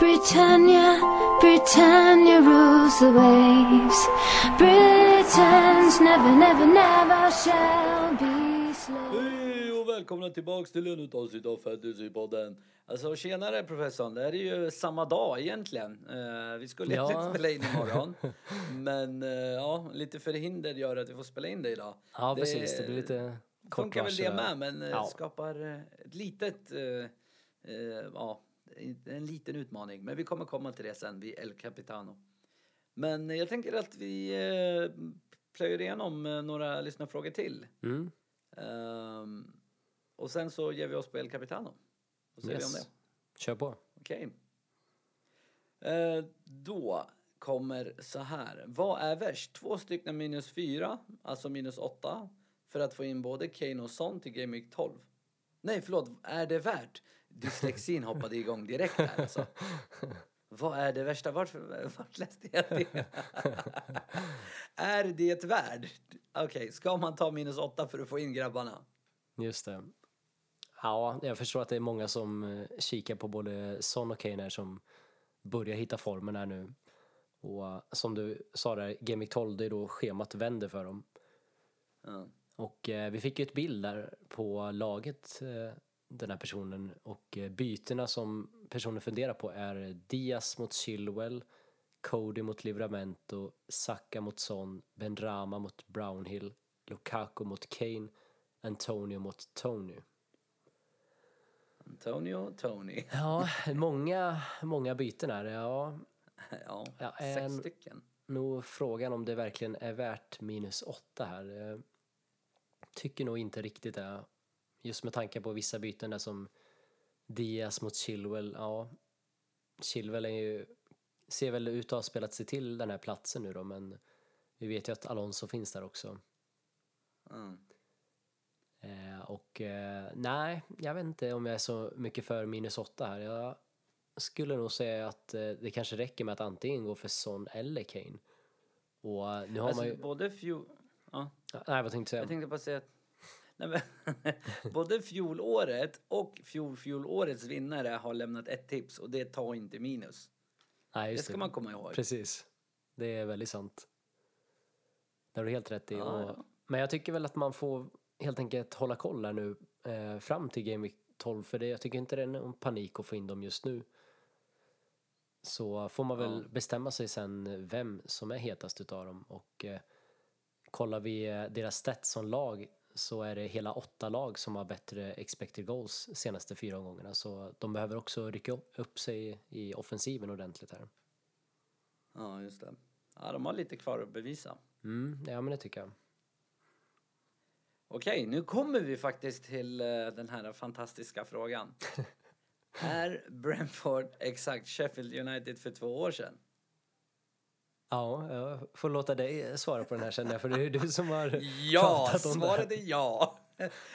Britannia, Britannia rules the waves. Britons never, never, never shall be slaves. Hej och välkomna tillbaks till ännu ett avsnitt av Fantasypodden. Alltså tjenare professorn, det här är ju samma dag egentligen. Eh, vi skulle Ja. egentligen spela in imorgon. men eh, ja, lite förhinder gör att vi får spela in det idag. Ja, precis. Det blir lite kort funkar väl det med, men eh, Ja. skapar eh, ett litet, eh, eh, ja, en liten utmaning. Men vi kommer komma till det sen vid El Capitano. Men jag tänker att vi eh, plöjer igenom eh, några lyssnarfrågor till. Mm. Ehm, och sen så ger vi oss på El Capitano. Och ser vi om Yes. det. Kör på. Okej. Eh, då kommer så här. Vad är värst? Två stycken minus fyra, alltså minus åtta. För att få in både Kane och Son till Game Week 12. Nej, förlåt. Är det värt? Dyslexin hoppade igång direkt här alltså. Vad är det värsta? Varför, vart läste jag det? är det värd? Okej, ska man ta minus åtta för att få in grabbarna? Just det. Ja, jag förstår att det är många som eh, kikar på både Son och Kane som börjar hitta formen här nu. Och eh, som du sa där, Game Week 12, det är då schemat vänder för dem. Ja. Och eh, vi fick ju ett bild där på laget, eh, den här personen. Och eh, bytena som personen funderar på är Diaz mot Chilwell, Cody mot Livramento, Saka mot Son, Benrama mot Brownhill, Lukaku mot Kane, Antonio mot Tony. Antonio, Tony. Ja, många, många byten här. Ja, Ja, Ja, sex en- stycken. nog frågan om det verkligen är värt minus åtta här. Eh, Tycker nog inte riktigt det. Just med tanke på vissa byten där som Diaz mot Chilwell. Ja, Chilwell är ju, ser väl ut att ha spelat sig till den här platsen nu då, men vi vet ju att Alonso finns där också. Mm. Eh, och eh, nej, jag vet inte om jag är så mycket för minus åtta här. Jag skulle nog säga att eh, det kanske räcker med att antingen gå för Son eller Kane. Och eh, nu har Alltså, man ju... både fjol... Ja, Nej, vad tänkte du jag säga? tänkte bara säga att... Nej, men, både fjolåret och fjol, fjolårets vinnare har lämnat ett tips och det tar inte minus. Nej, Det just ska man komma ihåg. Precis. Det är väldigt sant. Det har du helt rätt i. Ja, och, ja. Men jag tycker väl att man får helt enkelt hålla koll här nu eh, fram till Game Week 12 för det, jag tycker inte det är någon panik att få in dem just nu. Så får man väl Ja. bestämma sig sen vem som är hetast utav dem och eh, kollar vi eh, deras stats som lag så är det hela åtta lag som har bättre expected goals senaste fyra omgångarna så de behöver också rycka upp- sig i offensiven ordentligt här. Ja, just det. Ja, de har lite kvar att bevisa. Mm, ja men det tycker jag. Okej, nu kommer vi faktiskt till eh, den här fantastiska frågan. är Brentford exakt Sheffield United för två år sedan? Ja, jag får låta dig svara på den här känner jag, för det är ju du som har Ja, pratat om det här. svaret är ja.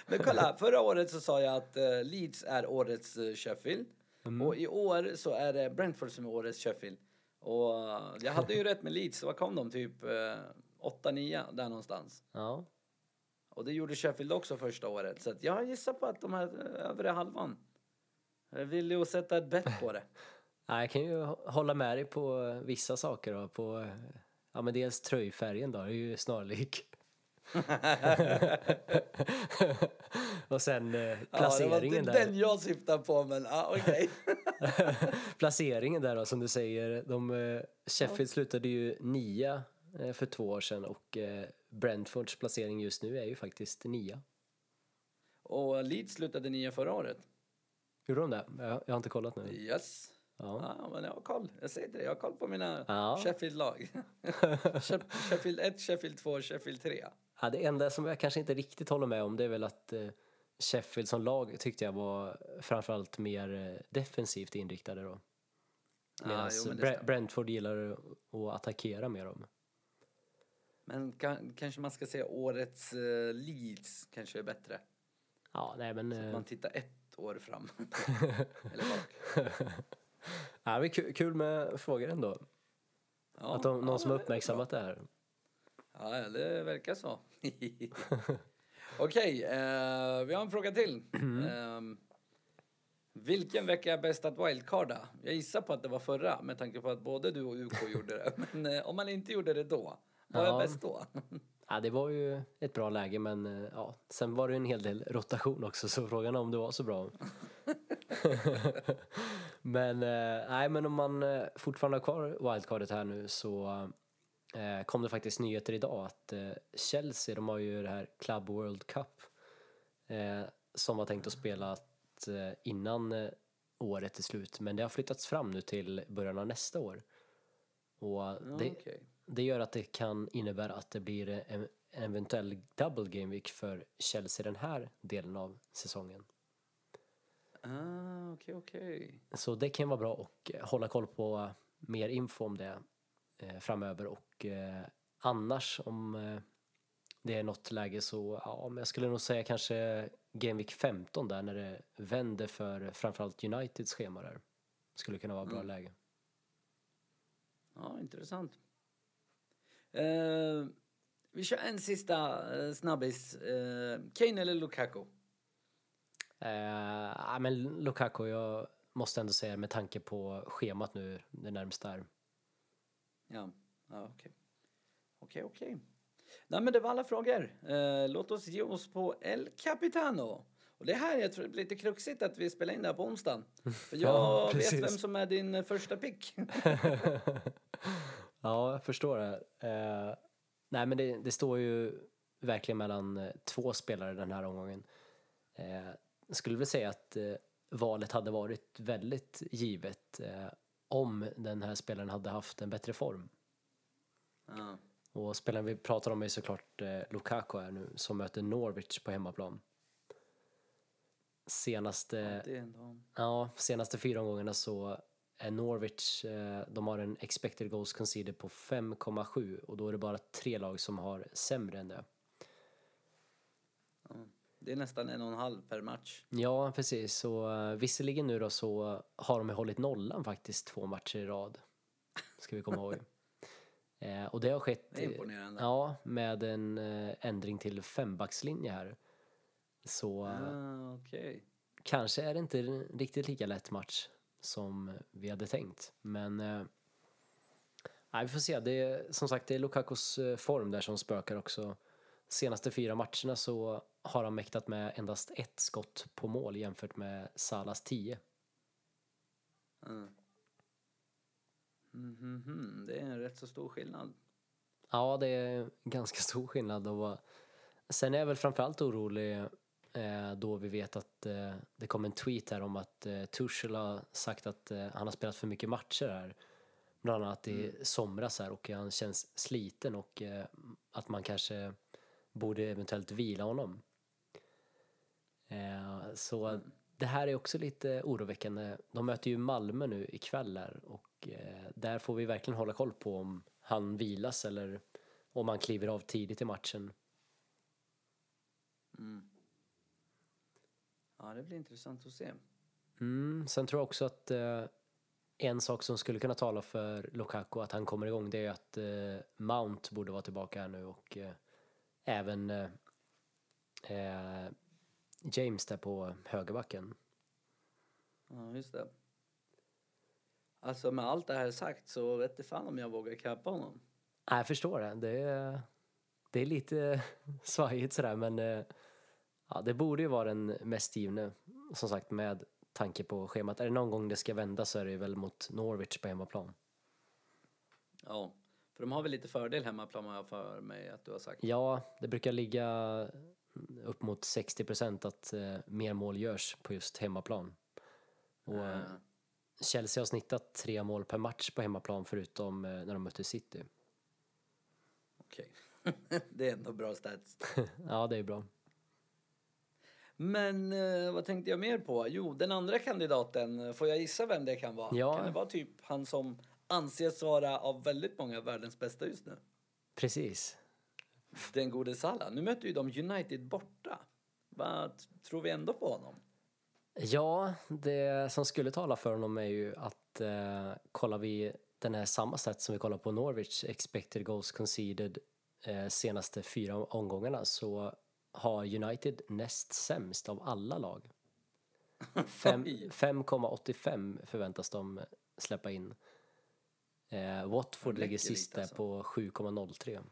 Men kolla, förra året så sa jag att eh, Leeds är årets eh, Sheffield. Mm. Och i år så är det Brentford som är årets Sheffield. Och eh, jag hade ju rätt med Leeds, vad kom de? Typ eh, 8-9 där någonstans. Ja, Och det gjorde Sheffield också första året. Så jag gissar på att de här övre halvan. Vill ju sätta ett bett på det. Jag kan ju hålla med dig på vissa saker då, på ja men dels tröjfärgen då, är ju snarlik. och sen eh, Ja, det var placeringen där. den jag syftar på men ja, okej. placeringen där då, som du säger. De, eh, Sheffield slutade ju nia eh, för två år sedan och eh, Brentfords placering just nu är ju faktiskt nia. Och Leeds slutade nia förra året. Gjorde de det? Jag, jag har inte kollat nu. Yes. Ja. Ja, men jag har koll. Jag säger det, jag har koll på mina Ja. Sheffield-lag. Sheff- Sheffield 1, Sheffield 2, Sheffield 3. Ja, det enda som jag kanske inte riktigt håller med om det är väl att eh, Sheffield som lag tyckte jag var framförallt mer eh, defensivt inriktade då. Medan det Bre-. Brentford gillar att attackera mer om. Men kan, kanske man ska säga årets uh, Leeds kanske är bättre. Ja, nej men... Så att man tittar ett år fram. Eller bak. ja, men kul, kul med frågor ändå. Ja, att de, någon ja, som har är uppmärksammat det här. Ja, det verkar så. Okej, eh, vi har en fråga till. Mm. Ehm, Vilken vecka är bäst att wildcarda? Jag gissar på att det var förra med tanke på att både du och UK gjorde det. Men eh, om man inte gjorde det då, vad är Ja. bäst då? Ja, det var ju ett bra läge men eh, ja, sen var det en hel del rotation också så frågan är om det var så bra. Men eh, nej, men om man eh, fortfarande har kvar wildcardet här nu så eh, kom det faktiskt nyheter idag att eh, Chelsea, de har ju det här Club World Cup eh, som var tänkt att spela innan året är slut men det har flyttats fram nu till början av nästa år. Och Ja, det, okej. det gör att det kan innebära att det blir en, en eventuell double game week för Chelsea den här delen av säsongen. Ah, okej, okej. Så det kan vara bra att hålla koll på mer info om det eh, framöver och eh, annars om eh, det är något läge så ja, men jag skulle nog säga kanske Game Week 15 där när det vänder för framförallt Uniteds schema där. Skulle kunna vara bra läge. Ja, intressant. Eh, vi kör en sista eh, snabbis. Eh, Kane eller Lukaku? Eh, men Lukaku, jag måste ändå säga med tanke på schemat nu det närmsta här. Ja, ja okej. Okej, okej. Nej, men det var alla frågor. Eh, låt oss ge oss på El Capitano. Och det här jag tror det blir lite kruxigt att vi spelar in det här på onsdagen. För jag Ja, vet vem som är din eh, första pick. Ja, jag förstår det. Eh, nej, men det, det står ju verkligen mellan eh, två spelare den här omgången. Eh, jag skulle väl säga att eh, valet hade varit väldigt givet eh, om den här spelaren hade haft en bättre form. ja. Och spelaren vi pratar om är såklart eh, Lukaku här nu som möter Norwich på hemmaplan. Senaste ändå... Ja, senaste fyra omgångarna så är Norwich, de har en expected goals conceded på 5,7 och då är det bara tre lag som har sämre än det. Det är nästan en och en halv per match. Ja, precis. Så uh, visserligen nu då så har de hållit nollan faktiskt två matcher i rad. Ska vi komma ihåg. Eh, och det har skett Det imponerande. ja, med en eh, ändring till fembackslinje här. Så eh, Ah, okej. kanske är det inte riktigt lika lätt match som vi hade tänkt. Men eh, nej, vi får se. Det är, som sagt, det är Lukakos eh, form där som spökar också. Senaste fyra matcherna så har han mäktat med endast ett skott på mål jämfört med Salas tio. Mm. Mhm, mhm. Det är en rätt så stor skillnad. Ja, det är ganska stor skillnad. Och sen är jag väl framförallt orolig eh, då vi vet att eh, det kom en tweet här om att eh, Tuchel har sagt att han har spelat för mycket matcher här. Bland annat i somras här och han känns sliten och att man kanske borde eventuellt vila honom. Eh, så det här är också lite oroväckande. De möter ju Malmö nu ikväll här och eh, där får vi verkligen hålla koll på om han vilas eller om han kliver av tidigt i matchen. Ja, det blir intressant att se. Mm, sen tror jag också att eh, en sak som skulle kunna tala för Lukaku att han kommer igång det är att eh, Mount borde vara tillbaka här nu och eh, även eh, eh, James där på högerbacken. Ja, just det. Alltså med allt det här sagt så vet inte fan om jag vågar kappa honom. Nej, jag förstår det. Det är, det är lite svajigt sådär men eh, ja, det borde ju vara den mest givne som sagt med tanke på schemat. Är det någon gång det ska vända så är det väl mot Norwich på hemmaplan. Ja, för de har väl lite fördel hemmaplan har jag för mig att du har sagt. Ja, det brukar ligga upp mot 60 procent att eh, mer mål görs på just hemmaplan. Och eh, Eh, Chelsea har snittat tre mål per match på hemmaplan förutom eh, när de mötte City. Okej. det är ändå bra stats. ja, det är bra. Men eh, vad tänkte jag mer på? Jo, den andra kandidaten, får jag gissa vem det kan vara? Ja. Kan det vara typ han som anses vara av väldigt många världens bästa just nu? Precis. Den gode Salah. Nu möter ju de United borta. Vad tror vi ändå på honom? Ja, det som skulle tala för honom är ju att eh, kollar vi den här samma sätt som vi kollar på Norwich, expected goals conceded eh, senaste fyra omgångarna så har United näst sämst av alla lag. Fem- Oj. 5,85 förväntas de släppa in. Eh, Watford ligger läcker sist lite där alltså. på 7,03.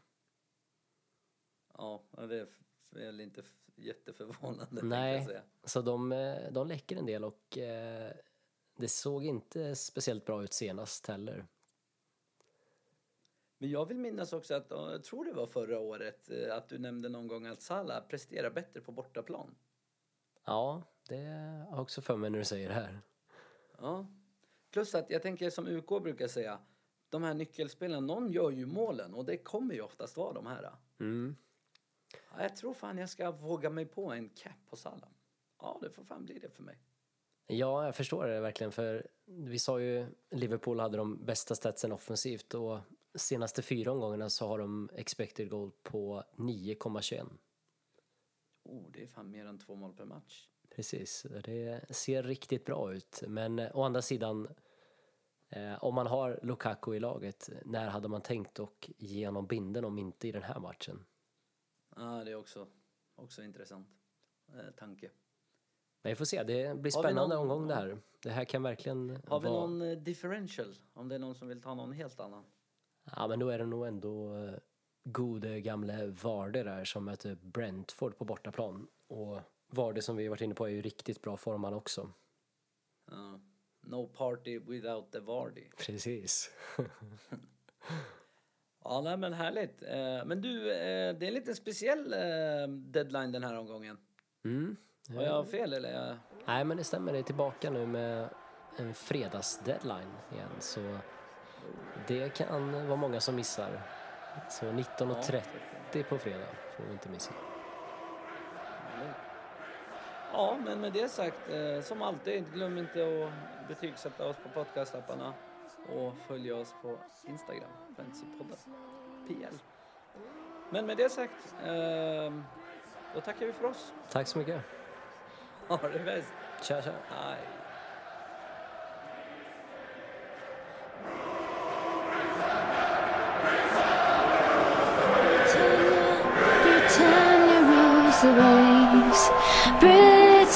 Ja, det är väl inte jätteförvånande Nej. säga. Så de, eh, de läcker en del och eh, det såg inte speciellt bra ut senast heller. Men jag vill minnas också att, jag tror det var förra året, eh, att du nämnde någon gång att Salah presterar bättre på bortaplan. Ja, det har jag också för mig när du säger det här. Ja. Plus att jag tänker som UK brukar säga, de här nyckelspelarna, någon gör ju målen och det kommer ju oftast vara de här. Mm. Ja, jag tror fan jag ska våga mig på en cap på Salah. Ja, det får fan bli det för mig. Ja, jag förstår det verkligen för vi sa ju Liverpool hade de bästa statsen offensivt och senaste fyra omgångarna så har de expected goal på 9,21. Oh, det är fan mer än två mål per match. Precis, det ser riktigt bra ut. Men å andra sidan, om man har Lukaku i laget, när hade man tänkt att ge honom binden om inte i den här matchen? Ja, det är också, också intressant eh, tanke. Men vi får se, det blir spännande någon- omgång det här. Det här kan verkligen Har vi vara... någon eh, differential? Om det är någon som vill ta någon helt annan? Ja, men då är det nog ändå eh, gode gamle Vardy där som möter Brentford på bortaplan. Och Vardy som vi varit inne på är ju riktigt bra formad också. Ja. No party without the Vardy. Precis. Ja, nej, men härligt. Eh, men du, eh, det är en lite speciell eh, deadline den här omgången. Mm. Har jag fel eller? Nej, men det stämmer. Det är tillbaka nu med en fredagsdeadline igen. Så det kan vara många som missar. Så 19.30 på fredag får vi inte missa. Ja, men med det sagt, eh, som alltid, glöm inte att betygsätta oss på podcastapparna och följa oss på Instagram, Fantasypodden, PL. Men med det sagt, eh, då tackar vi för oss. Tack så mycket. Ha det bäst. Tja, tja. Hej. Britannia rules the waves.